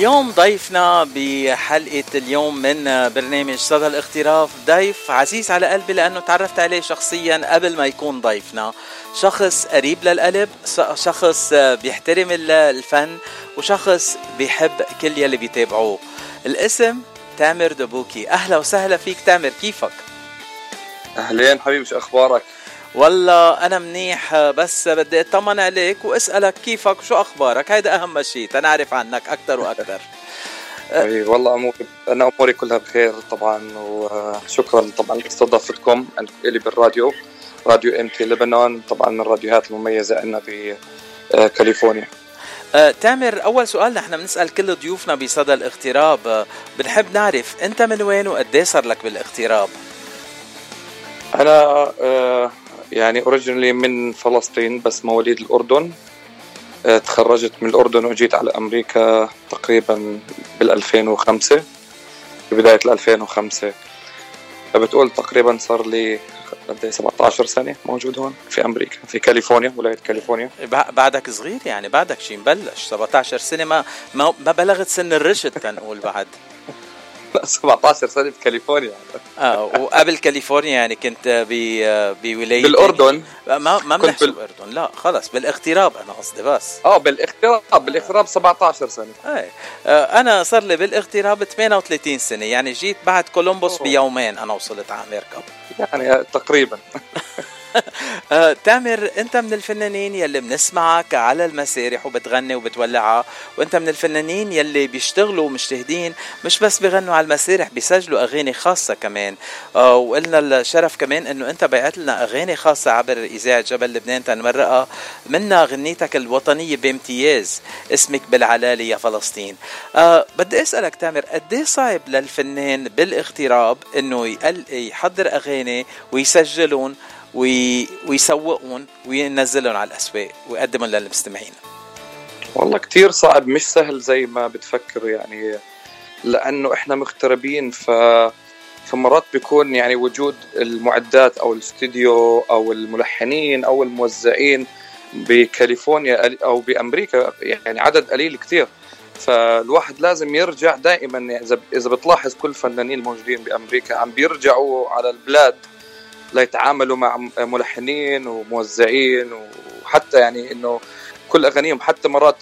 اليوم ضيفنا بحلقة اليوم من برنامج صدى الاغتراف ضيف عزيز على قلبي لأنه تعرفت عليه شخصيا قبل ما يكون ضيفنا شخص قريب للقلب شخص بيحترم الفن وشخص بيحب كل يلي بيتابعوه الاسم تامر دبوكي أهلا وسهلا فيك تامر كيفك؟ أهلين حبيبي شو أخبارك؟ والله أنا منيح بس بدي أطمن عليك وأسألك كيفك؟ وشو أخبارك؟ هيدا أهم شيء تنعرف عنك أكثر وأكثر اي والله أموري أنا أموري كلها بخير طبعا وشكرا طبعا لاستضافتكم لي بالراديو راديو إم تي لبنان طبعا من الراديوهات المميزة عندنا بكاليفورنيا أه تامر أول سؤال نحن بنسأل كل ضيوفنا بصدى الاغتراب أه بنحب نعرف أنت من وين وقد صار لك بالاغتراب؟ أنا أه يعني originally من فلسطين بس مواليد الأردن. آه، تخرجت من الأردن وجيت على أمريكا تقريبا بال 2005 ببدايه ال 2005 فبتقول تقريبا صار لي قد 17 سنة موجود هون في أمريكا في كاليفورنيا ولاية كاليفورنيا. بعدك صغير يعني بعدك شي مبلش. 17 سنة ما ما, ما بلغت سن الرشد تنقول بعد. 17 سنة بكاليفورنيا آه وقبل كاليفورنيا يعني كنت بولايه بالأردن؟ ما ما بنحسب بال... بالأردن لا خلص بالاغتراب أنا قصدي بس. آه بالاغتراب بالاغتراب 17 سنة. إيه آه أنا صار لي بالاغتراب 38 سنة يعني جيت بعد كولومبوس بيومين أنا وصلت على أمريكا. يعني تقريبا. تامر أنت من الفنانين يلي بنسمعك على المسارح وبتغني وبتولعها وأنت من الفنانين يلي بيشتغلوا مجتهدين مش بس بيغنوا على المسارح بيسجلوا أغاني خاصة كمان. آه، وقلنا الشرف كمان إنه أنت بعت لنا أغاني خاصة عبر إذاعة جبل لبنان تنمرقها. منها غنيتك الوطنية بامتياز اسمك بالعلالي يا فلسطين. أه بدي أسألك تامر قد إيه صعب للفنان بالاغتراب إنه يحضر أغاني ويسجلون؟ وي... ويسوقون وينزلهم على الأسواق ويقدمهم للمستمعين. والله كتير صعب مش سهل زي ما بتفكر يعني لأنه إحنا مغتربين ف فمرات بيكون يعني وجود المعدات أو الاستوديو أو الملحنين أو الموزعين بكاليفورنيا أو بأمريكا يعني عدد قليل كثير فالواحد لازم يرجع دائما يعني إذا بتلاحظ كل الفنانين الموجودين بأمريكا عم بيرجعوا على البلاد ليتعاملوا مع ملحنين وموزعين وحتى يعني إنه كل أغانيهم حتى مرات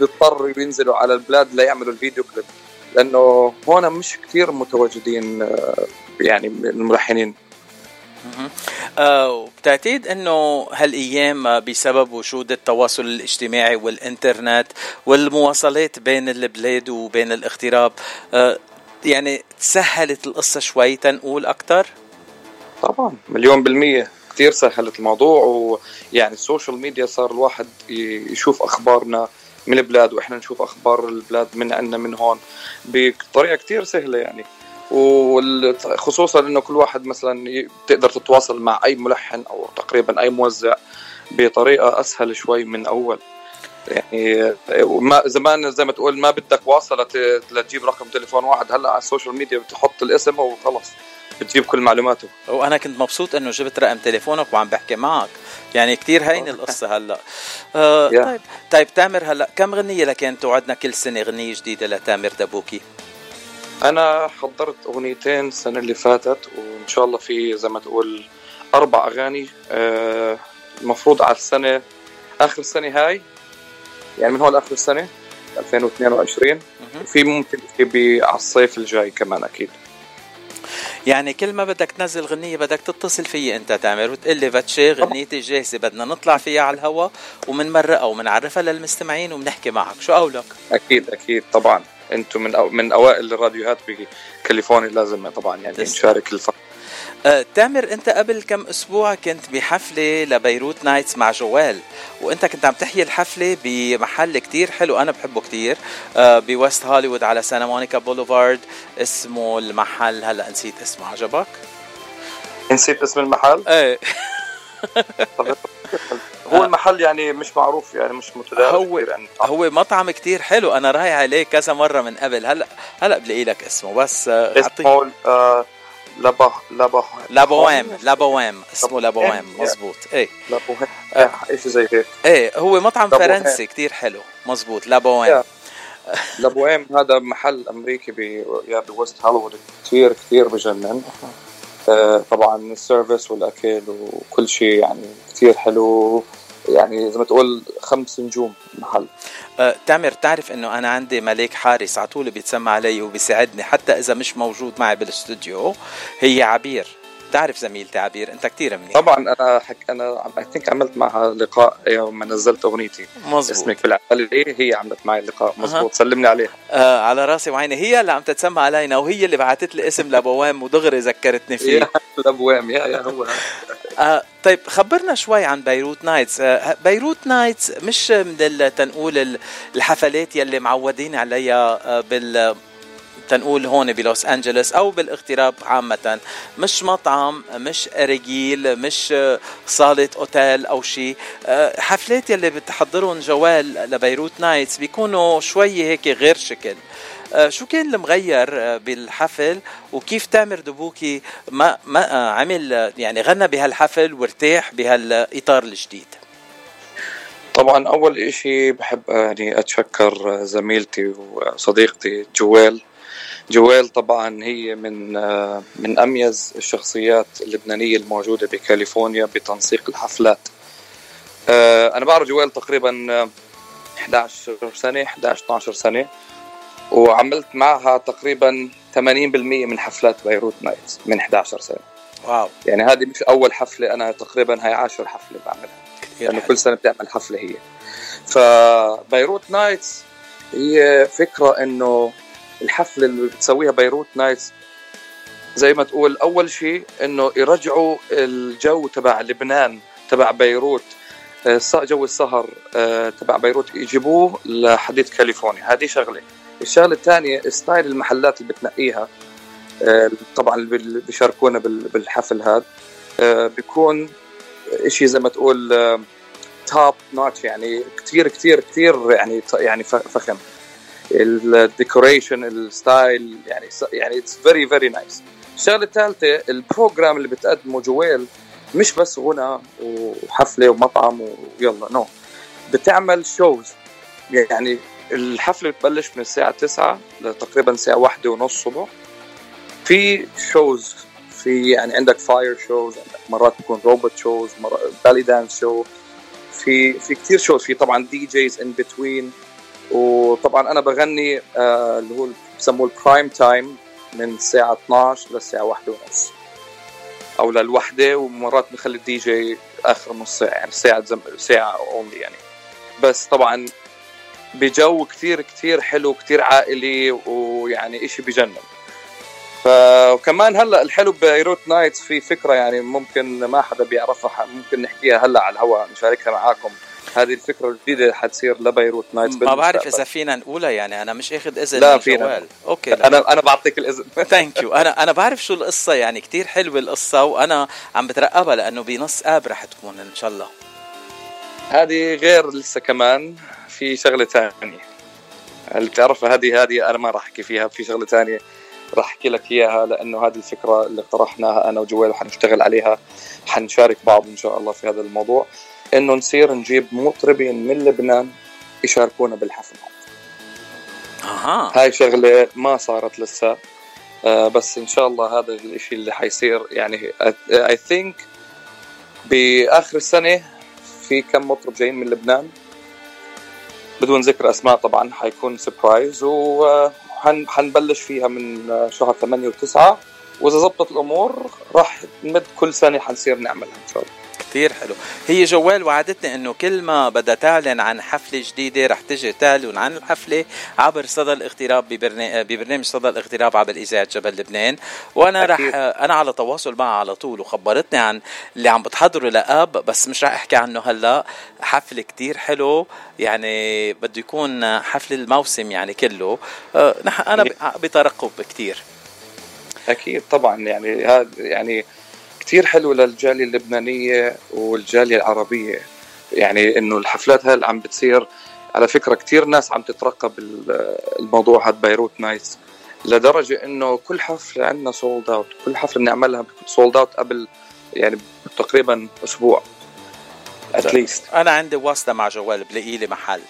بيضطروا ينزلوا على البلاد ليعملوا الفيديو كليب. لأنه هون مش كثير متواجدين آه، يعني الملحنين. آه بتعتقد إنه هالأيام بسبب وجود التواصل الاجتماعي والإنترنت والمواصلات بين البلاد وبين الاغتراب آه يعني تسهلت القصة شوي تنقول أكثر؟ طبعا مليون بالمية. كثير سهلت الموضوع ويعني ال social media صار الواحد يشوف أخبارنا من البلاد وإحنا نشوف أخبار البلاد من عندنا من هون بطريقة كثير سهلة يعني. وخصوصا إنه كل واحد مثلا تقدر تتواصل مع أي ملحن أو تقريبا أي موزع بطريقة أسهل شوي من أول. يعني ما زمان زي ما تقول ما بدك واصلة لتجيب رقم تليفون واحد. هلأ على ال social media بتحط الاسم وخلص بتجيب كل معلوماته. وأنا كنت مبسوط إنه جبت رقم تليفونك وعم بحكي معك. يعني كثير هين القصة هلأ. آه طيب طيب تامر هلأ كم غنية لكن توعدنا كل سنة غنية جديدة لتامر دبوكي؟ أنا حضرت أغنيتين السنة اللي فاتت وإن شاء الله في زي ما تقول أربع أغاني. آه المفروض على السنة آخر السنة هاي يعني من هون لآخر السنة 2022 وفي ممكن في على الصيف الجاي كمان أكيد. يعني كل ما بدك تنزل غنية بدك تتصل فيي أنت تامر وتقول لي باتشي غنيتي جاهزة بدنا نطلع فيها على الهواء ومنمرقها ومنعرفها للمستمعين وبنحكي معك. شو قولك؟ أكيد أكيد طبعا. أنتم من أو من أوائل الراديوهات بكاليفورنيا لازم طبعا يعني نشارك الفرق. تامر أنت قبل كم أسبوع كنت بحفلة لبيروت نايتس مع جوال وأنت كنت عم تحيي الحفلة بمحل كتير حلو أنا بحبه كتير أه ب West Hollywood على Santa Monica Boulevard اسمه المحل هلا نسيت اسمه عجبك نسيت اسم المحل؟ إيه. هو المحل يعني مش معروف يعني مش متداول هو يعني. هو مطعم كتير حلو أنا رايح عليه كذا مرة من قبل هلا هلا بلاقي لك اسمه بس اسمه لابا لابا لابوام لابوام اسمه لابوام مزبوط إيه لابوام إيش زي هيك إيه هو مطعم فرنسي كتير حلو. مزبوط. لابوام لابويم هذا محل أمريكي ب ب West Hollywood كثير كثير بجنن. آه، طبعا ال service والأكل وكل شيء يعني كثير حلو. يعني زي ما تقول خمس نجوم محل. أه تامر تعرف إنه أنا عندي ملاك حارس على طول بيتسمى علي وبيساعدني حتى إذا مش موجود معي بالاستوديو هي عبير. بتعرف زميلتي عبير انت كثير منيح. طبعا أنا حك أنا I think عملت معها لقاء يوم ما نزلت أغنيتي. مزبوط اسمك بالعقل هي عملت معي اللقاء. مزبوط أه. سلمني عليها. آه على راسي وعيني. هي اللي عم تتسمى علينا وهي اللي بعثت لي اسم البوم ودغري ذكرتني فيه. البوم yeah yeah هو. آه طيب خبرنا شوي عن Beirut Nights. آه Beirut Nights مش من تنقول الحفلات يلي معودين عليها آه بال تنقول هون ب لوس انجلوس أو بالاغتراب عامة. مش مطعم مش رجيل مش صالة أوتيل أو شيء آه، حفلات يلي بتحضرهم جوال ل Beirut Nights بيكونوا شوي هيك غير شكل. آه، شو كان المغير آه، بالحفل؟ وكيف تامر دبوكي ما ما عمل يعني غنى بهالحفل وارتاح بهالإطار الجديد؟ طبعا أول إشي بحب يعني أتشكر زميلتي وصديقتي جوال. جويل طبعا هي من من أميز الشخصيات اللبنانية الموجودة بكاليفورنيا بتنسيق الحفلات. أنا بعرف جويل تقريبا 11 سنة 11 12 سنة وعملت معها تقريبا 80% من حفلات Beirut Nights من 11 سنة. wow. يعني هذه مش أول حفلة أنا تقريبا هي 10 حفلة بعملها. يعني كل سنة بتعمل حفلة هي. ف Beirut Nights هي فكرة إنه الحفله اللي بتسويها Beirut Nights زي ما تقول أول شيء إنه يرجعوا الجو تبع لبنان تبع بيروت آه، جو السهر آه، تبع بيروت يجيبوه لحديت كاليفورنيا. هذه شغلة. الشغلة الثانية style المحلات اللي بتنقيها آه، طبعا اللي بيشاركونا بالحفل هذا. بيكون شيء زي ما تقول top notch يعني كثير كثير كثير يعني يعني فخم. ال decoration ال style يعني يعني it's very very nice الشغلة الثالثة ال program اللي بتقدمه جويل مش بس غنى وحفلة ومطعم ويلا no no. بتعمل shows يعني الحفلة بتبلش من الساعة 9 لتقريبا الساعة واحدة ونص صبح. في shows في يعني عندك fire shows مرات بيكون robot shows belly dance show في في كثير shows في طبعا DJs in between وطبعا أنا بغني آه اللي هو بسموه ال prime time من الساعة 12 للساعه 1 ونص. أو للوحدة ومرات بنخلي الدي جي آخر نص ساعة يعني ساعة زم... ساعة only يعني. بس طبعا بجو كثير كثير حلو كثير عائلي ويعني إشي بجنن. فكمان هلأ الحلو ب Beirut Nights في فكرة يعني ممكن ما حدا بيعرفها ممكن نحكيها هلأ على الهواء نشاركها معاكم. هذه الفكرة الجديدة حتصير ل Beirut Nights ما بعرف إذا فينا نقولها يعني أنا مش أخذ إذن لا فينا. okay لا. أنا أنا بعطيك الإذن. thank you أنا أنا بعرف شو القصة يعني كتير حلوة القصة وأنا عم بترقبها لأنه بنص آب رح تكون إن شاء الله. هذه غير لسه كمان في شغلة ثانية اللي بتعرفها هذه هذه أنا ما راح أحكي فيها في شغلة ثانية راح أحكي لك إياها لأنه هذه الفكرة اللي اقترحناها أنا وجويل وحنشتغل عليها حنشارك بعض إن شاء الله في هذا الموضوع إنه نصير نجيب مطربين من لبنان يشاركونا بالحفل. أها. هاي شغلة ما صارت لسه آه بس إن شاء الله هذا الإشي اللي حيصير يعني اي ثينك بآخر السنة في كم مطرب جايين من لبنان. بدون ذكر أسماء طبعا حيكون سربرايز وحنبلش فيها من شهر 8 و9 وإذا زبطت الأمور راح نمد كل سنه حنصير نعملها إن شاء الله. كثير حلو. هي جوال وعدتني إنه كل ما بدها تعلن عن حفلة جديدة رح تجي تعلن عن الحفلة عبر صدى الاغتراب ببرنامج صدى الاغتراب عبر إذاعة جبل لبنان. وأنا أكيد. رح أنا على تواصل معها على طول وخبرتني عن اللي عم بتحضره لأب بس مش رح أحكي عنه هلأ. حفل كتير حلو يعني بده يكون حفل الموسم يعني كله. أه، أنا بترقب كتير. أكيد طبعا يعني هذا يعني كثير حلو للجالية اللبنانية والجالية العربية. يعني إنه الحفلات هاي عم بتصير على فكرة كثير ناس عم تترقب الموضوع هذا Beirut Nights لدرجة إنه كل حفلة عندنا sold out كل حفلة بنعملها sold out قبل يعني تقريبا أسبوع اتليست أنا عندي واسطة مع جوال بلاقي لي محل.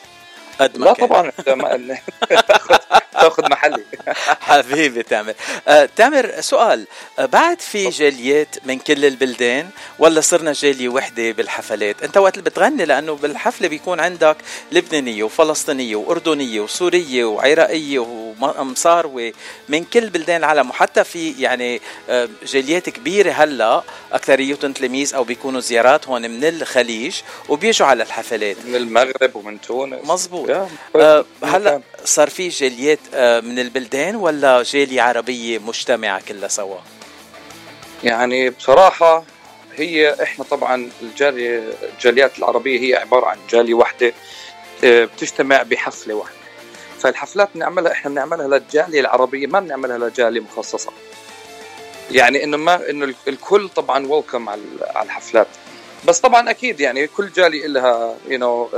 قد ما لا كان. طبعا تاخذ محلي. حبيبي تامر. آه، تامر سؤال. آه، بعد في جاليات من كل البلدان ولا صرنا جالية وحدة بالحفلات؟ أنت وقت اللي بتغني لأنه بالحفلة بيكون عندك لبنانية وفلسطينية وأردنية وسورية وعراقية ومصاروة من كل بلدان العالم. وحتى في يعني آه، جاليات كبيرة هلا اكثريتهم تلاميذ أو بيكونوا زيارات هون من الخليج وبيجوا على الحفلات. من المغرب ومن تونس. مزبوط. آه هلا صار في جاليات آه من البلدان ولا جالية عربية مجتمعة كلها سوا؟ يعني بصراحة هي إحنا طبعا الجالية الجاليات العربية هي عبارة عن جالية واحدة آه، بتجتمع بحفلة واحدة. فالحفلات بنعملها إحنا بنعملها للجالية العربية ما بنعملها لجالية مخصصة. يعني إنه ما إنه الكل طبعا ويلكم على الحفلات. بس طبعا أكيد يعني كل جالية لها يو نو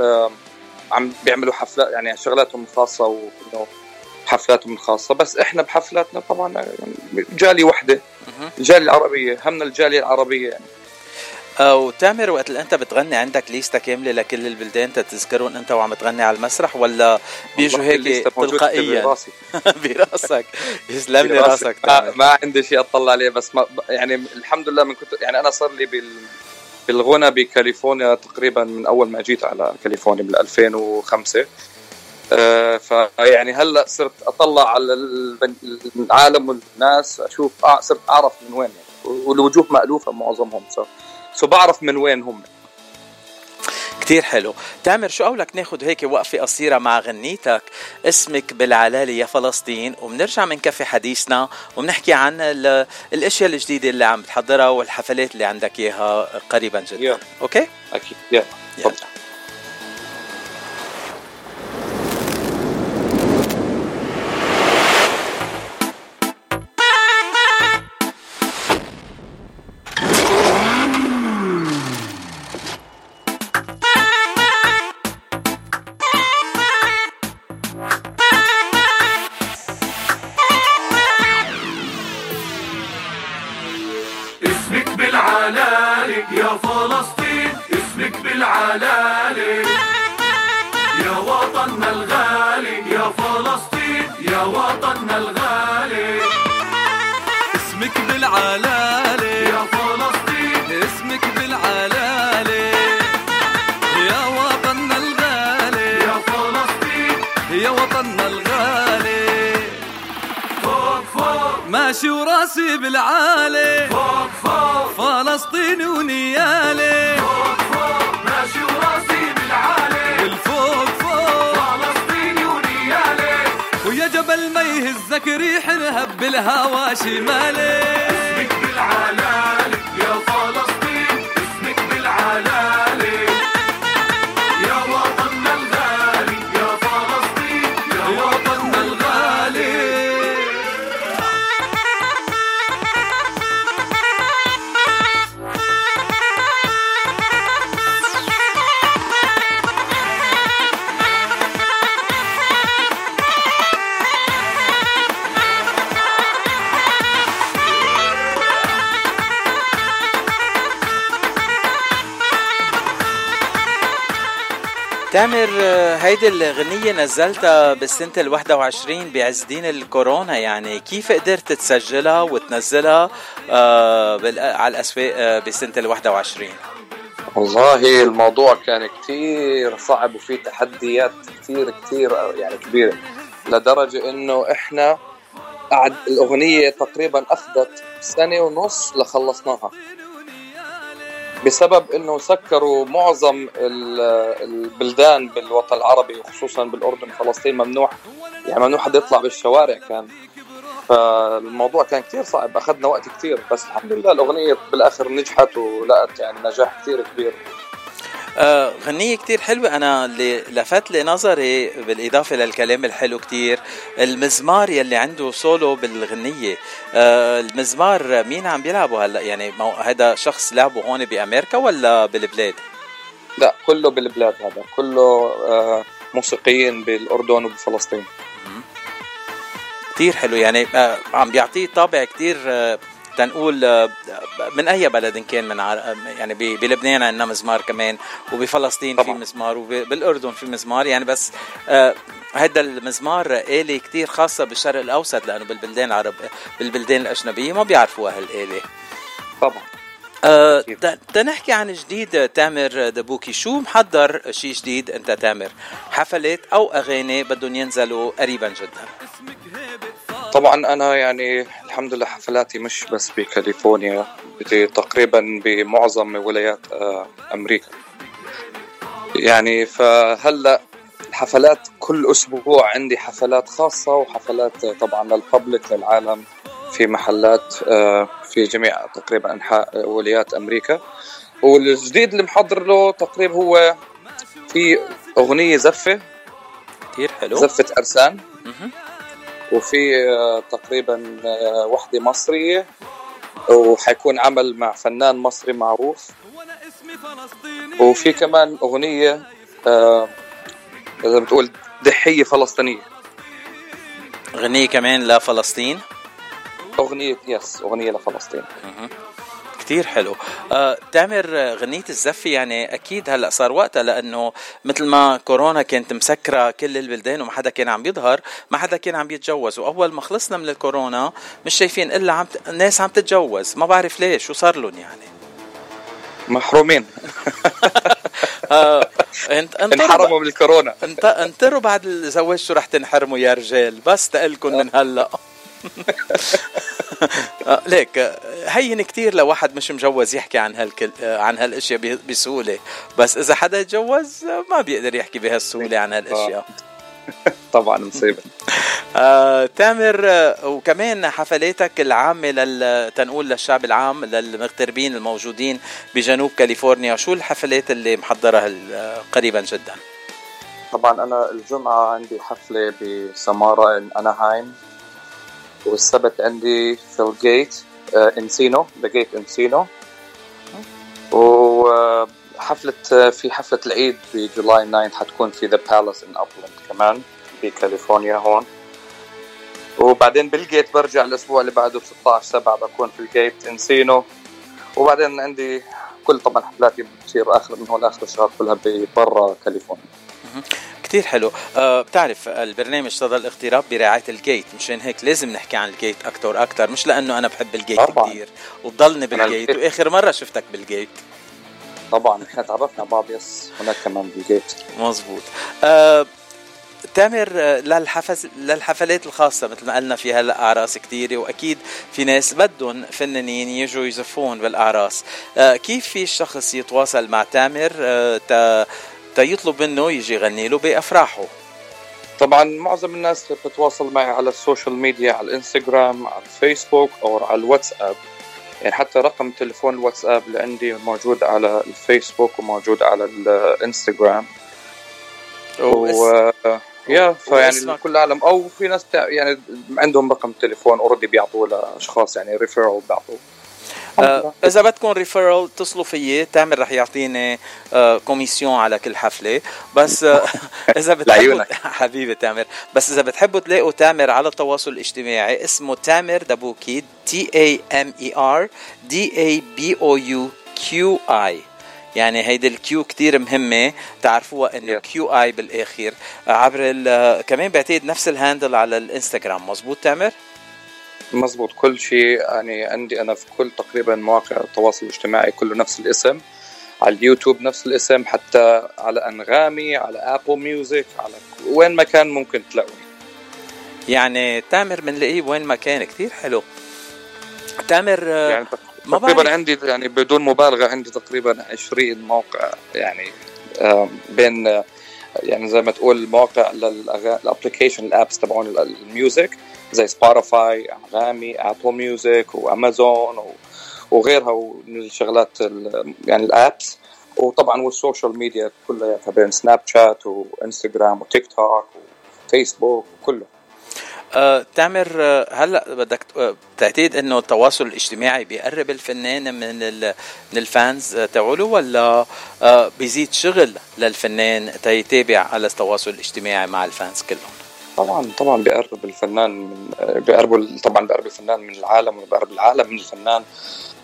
عم بيعملوا حفلات يعني شغلاتهم الخاصة و you know, حفلاتهم الخاصة بس إحنا بحفلاتنا طبعا جالية واحدة مهم. الجالية العربية همنا الجالية العربية يعني. آه وتامر وقت اللي أنت بتغني عندك ليستا كاملة لكل البلدان تتذكرهم أنت وعم تغني على المسرح ولا بيجوا هيك تلقائيا؟ براسي براسك. يسلم لي. راسك. ما, تامر ما عندي شيء أطلع عليه بس ما يعني الحمد لله من كنت يعني أنا صار لي بال بالغنى بكاليفورنيا تقريبا من أول ما جيت على كاليفورنيا بال 2005 آه فيعني هلا صرت أطلع على العالم والناس أشوف آه صرت أعرف من وين يعني والوجوه مألوفة معظمهم so so بعرف من وين هم. كتير حلو. تامر شو قولك ناخد هيك وقفة قصيرة مع غنيتك؟ اسمك بالعلالي يا فلسطين وبنرجع منكفي حديثنا وبنحكي عن ال- الأشياء الجديدة اللي عم بتحضرها والحفلات اللي عندك إياها قريبا جدا. يلا. okay؟ أكيد. يلا. يلا. تفضل بالعلالي يا فلسطين اسمك بالعلالي يا وطننا الغالي يا فلسطين يا وطننا الغالي. اسمك بالعلالي ماشي وراسي بالعالي فوق فوق. فلسطين ونيالي. فوق فوق. ماشي وراسي بالعالي والفوق فوق. فلسطيني ونيالي. ويا جبل ما يهزك ريح نهب بالهوا شمالي. تامر هيدي الغنية نزلتها بالسنة ال 21 بعز دين الكورونا يعني كيف قدرت تسجلها وتنزلها آه على الأسواق آه بسنة ال 21 والله الموضوع كان كتير صعب وفي تحديات كتير كتير يعني كبيرة لدرجة إنه إحنا قعد الأغنية تقريبا أخذت سنة ونص لخلصناها. بسبب إنه سكروا معظم ال- البلدان بالوطن العربي وخصوصا بالأردن فلسطين ممنوع. يعني ممنوع حد يطلع بالشوارع كان. فالموضوع كان كتير صعب. أخذنا وقت كتير بس الحمد لله الأغنية بالآخر نجحت ولقت يعني نجاح كتير كبير. غنية كتير حلوة. أنا اللي لفت لي نظري بالإضافة للكلام الحلو كتير المزمار يلي عنده سولو بالغنية. آه المزمار مين عم بيلعبه هلا؟ يعني هذا شخص لعبه هون بأمريكا ولا بالبلاد؟ لا كله بالبلاد هذا. كله آه، موسيقيين بالأردن وبفلسطين. كتير حلو. يعني آه عم بيعطيه طابع كتير آه تنقول آه، من أي بلد إن كان من عر... يعني بلبنان عندنا مزمار كمان وبفلسطين في طبعاً. مزمار وبالأردن في مزمار. يعني بس آه، هذا المزمار آلة كتير خاصة بالشرق الأوسط لأنه بالبلدان العرب بالبلدان الأجنبية ما بيعرفوا هالآلة طبعا. أه تنحكي عن جديد تامر دبوكي شو محضر شيء جديد أنت تامر؟ حفلات أو أغاني بدهم ينزلوا قريبا جدا؟ طبعا أنا يعني الحمد لله حفلاتي مش بس بكاليفورنيا تقريبا بمعظم ولايات آه، أمريكا. يعني فهلأ الحفلات كل أسبوع عندي حفلات خاصة وحفلات طبعا للببليك للعالم في محلات آه، في جميع تقريبا أنحاء ولايات أمريكا. والجديد اللي محضر له تقريبا هو في أغنية زفة كثير حلو. زفة أرسان. وفي آه، تقريبا آه، وحدة مصرية وحيكون عمل مع فنان مصري معروف. وفي كمان أغنية آه، إذا بتقول ضحيه فلسطينية. غنية كمان لفلسطين؟ أغنية يس أغنية لفلسطين. كتير حلو. آه، تامر غنية الزفة يعني أكيد هلأ صار وقتها لأنه مثل ما كورونا كانت مسكرة كل البلدان وما حدا كان عم بيظهر ما حدا كان عم بيتجوز وأول ما خلصنا من الكورونا مش شايفين إلا عم ت... الناس عم تتجوز. ما بعرف ليش. شو صار لهم يعني؟ محرومين. آه، انت انحرموا من الكورونا. انت انطروا بعد الزواج شو رح تنحرموا يا رجال. بس تقلكم من هلأ. ليك آه، هين كتير لواحد مش مجوز يحكي عن هالكل آه، عن هالأشياء بسهولة. بس إذا حدا يتجوز آه، ما بيقدر يحكي بهالسهولة عن هالأشياء. طبعا مصيبة. آه، تامر آه، وكمان حفلاتك العامة لل تنقول للشعب العام للمغتربين الموجودين بجنوب كاليفورنيا شو الحفلات اللي محضرها آه، قريبا جدا؟ طبعا أنا الجمعة عندي حفلة بسمارة in اناهايم والسبت عندي في The Gate آه، انسينو The Gate انسينو وحفلة في حفلة العيد بجولاي 9 حتكون في The Palace in ابلاند كمان بكاليفورنيا هون. وبعدين بال Gate برجع الأسبوع اللي بعده ب 16 7 بكون في ال Gate انسينو وبعدين عندي كل طبعا حفلاتي بتصير اخر من هون لاخر الشهر كلها برا كاليفورنيا. كتير حلو. أه بتعرف البرنامج صدى الاغتراب برعاية الجيت. مشان هيك لازم نحكي عن الجيت أكتر أكتر. مش لأنه أنا بحب الجيت طبعاً. كتير وبضلني بال Gate ال Gate- وآخر مرة شفتك بال Gate. طبعا. إحنا تعرفنا بعض. yes هناك كمان بال Gate. مزبوط أه تامر آه، للحف- للحفلات الخاصة مثل ما قلنا في هلا أعراس كتيرة وأكيد في ناس بدهم فنانين يجوا يزفون بالأعراس. أه كيف في الشخص يتواصل مع تامر؟ تا تيطلب منه يجي يغني له بأفراحه. طبعا معظم الناس بتتواصل معي على ال social media على الإنستغرام على الفيسبوك أو على الواتساب. يعني حتى رقم تليفون الواتساب اللي عندي موجود على الفيسبوك وموجود على الإنستغرام. و يا فيعني؟ كل العالم أو في ناس يعني عندهم رقم تليفون already بيعطوه لأشخاص يعني referral بيعطوه. آه، إذا بدكم referral اتصلوا فيي تامر رح يعطيني آه، commission على كل حفلة بس آه، إذا بتحبوا. حبيبي تامر بس إذا بتحبوا تلاقوا تامر على التواصل الاجتماعي اسمه تامر دبوكي T A M E R D A B O U Q I يعني هيدي ال Q كتير مهمة تعرفوها إنه. Q I بالآخر آه، عبر ال- كمان بعتقد نفس ال handle على الإنستغرام مزبوط تامر؟ مزبوط كل شيء يعني عندي أنا في كل تقريبا مواقع التواصل الاجتماعي كله نفس الاسم. على اليوتيوب نفس الاسم حتى على أنغامي على Apple Music على وين ما كان ممكن تلاقوني. يعني تامر بنلاقيه وين ما كان كتير حلو. تامر آه، يعني ما تقريبا بعرف. عندي يعني بدون مبالغة عندي تقريبا 20 موقع يعني بين يعني زي ما تقول مواقع لل application ال apps تبعون ال- ال music زي Spotify انغامي Apple Music وامازون وغيرها من الشغلات ال- يعني ال apps وطبعا وال social media كلها بين سناب شات وانستغرام وتيك توك وفيسبوك وكله. آه، تامر آه، هلا بدك آه، بتعتقد إنه التواصل الاجتماعي بيقرب الفنان من من ال fans تبعوله ولا بيزيد شغل للفنان تيتابع على التواصل الاجتماعي مع ال fans كلهم؟ طبعا طبعا بيقرب الفنان من بيقرب طبعا بيقرب الفنان من العالم وبيقرب العالم من الفنان.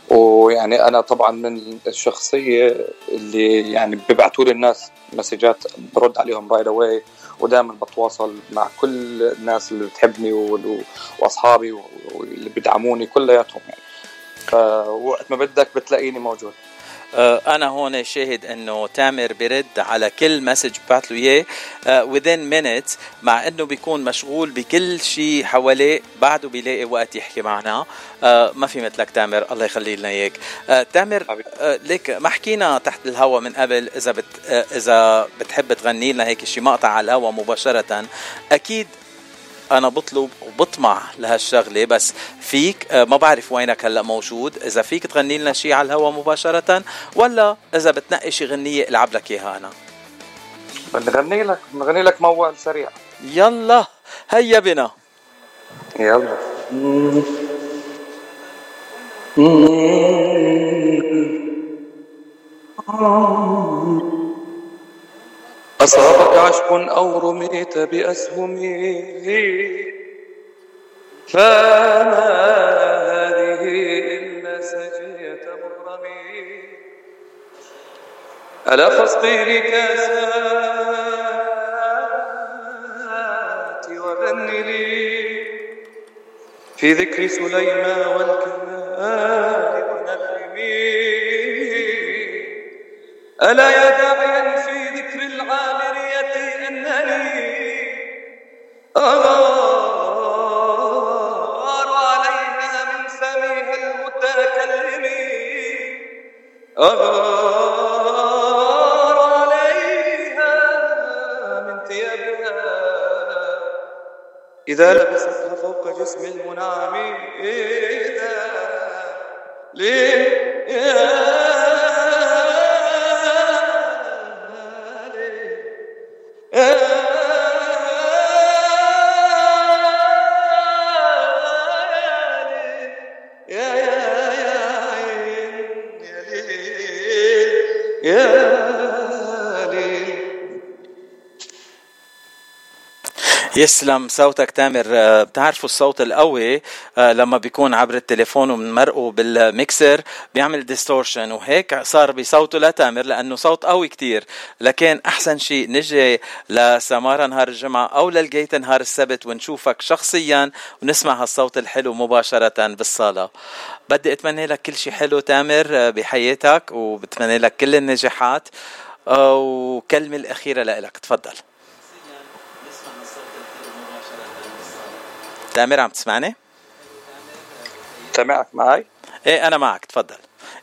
ويعني أنا طبعا من الشخصية اللي يعني بيبعتوا لي الناس مسجات برد عليهم right away ودائما بتواصل مع كل الناس اللي بتحبني وأصحابي واللي بيدعموني كلياتهم يعني. فوقت ما بدك بتلاقيني موجود. أنا هون شاهد إنه تامر برد على كل مسج بعت له إياه. آه، within minutes مع إنه بيكون مشغول بكل شيء حواليه بعده بيلاقي وقت يحكي معنا. آه، ما في مثلك تامر الله يخلي لنا إياك. تامر ليك ما حكينا تحت الهوا من قبل إذا بت إذا بتحب تغني لنا هيك شي مقطع على الهوا مباشرة. أكيد أنا بطلب وبطمع لهالشغلة بس فيك آه، ما بعرف وينك هلأ موجود إذا فيك تغني لنا شيء على الهوا مباشرة ولا إذا بتنقي شي غنية العب لك إياها أنا. بنغني لك بنغني لك موال سريع. يلا هيا بنا. يلا. أصابك عشق أو رميت بأسهم فما هذه إلا سجية مغرمي ألا فاسقي كاسات وغن لي في ذكر سليمان والكمال ونغمي. ألا يا أغار عليها من ثيابها. إذا لبستها فوق جسم المنعم إذا يسلم صوتك تامر. آه، بتعرفوا الصوت القوي آه، لما بيكون عبر التليفون ومنمرقه بالميكسر بيعمل distortion وهيك صار بصوته لتامر لأنه صوت قوي كتير. لكن أحسن شيء نجي لسمارة نهار الجمعة أو للجيت نهار السبت ونشوفك شخصيا ونسمع هالصوت الحلو مباشرة بالصالة. بدي أتمنى لك كل شيء حلو تامر آه، بحياتك وبتمنى لك كل النجاحات وكلمة الأخيرة لك تفضل. تامر عم تسمعني؟ سامعك معي؟ إيه أنا معك تفضل.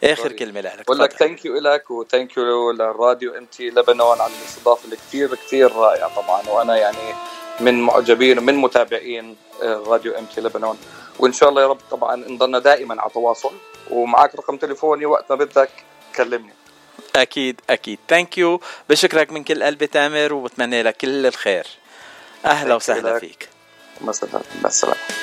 آخر طيب. كلمة لك؟ بقول لك thank you لك و thank you للراديو. ام تي لبنان على الاستضافة اللي كثير كثير رائعة طبعا وأنا يعني من معجبين من متابعين آه، راديو أم تي لبنان. وإن شاء الله يا رب طبعا نضلنا دائما على تواصل ومعك رقم تليفوني وقت ما بدك كلمني. أكيد أكيد. ثانك يو بشكرك من كل قلبي تامر وبتمنى لك كل الخير. أهلا وسهلا فيك. مثلا. السلامه